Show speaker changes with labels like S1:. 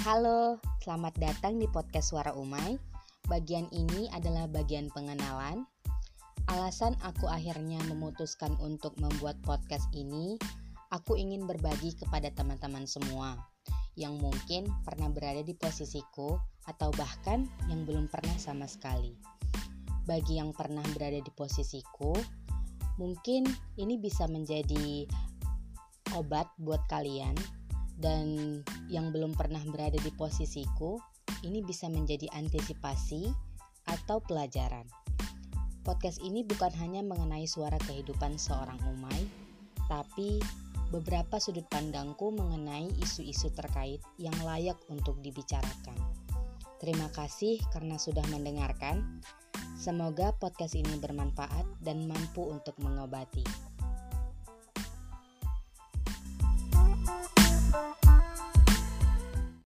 S1: Halo, selamat datang di podcast Suara Umay. Bagian ini adalah bagian pengenalan. Alasan aku akhirnya memutuskan untuk membuat podcast ini, aku ingin berbagi kepada teman-teman semua yang mungkin pernah berada di posisiku atau bahkan yang belum pernah sama sekali. Bagi yang pernah berada di posisiku, mungkin ini bisa menjadi obat buat kalian dan yang belum pernah berada di posisiku, ini bisa menjadi antisipasi atau pelajaran. Podcast ini bukan hanya mengenai suara kehidupan seorang umai, tapi beberapa sudut pandangku mengenai isu-isu terkait yang layak untuk dibicarakan. Terima kasih karena sudah mendengarkan. Semoga podcast ini bermanfaat dan mampu untuk mengobati.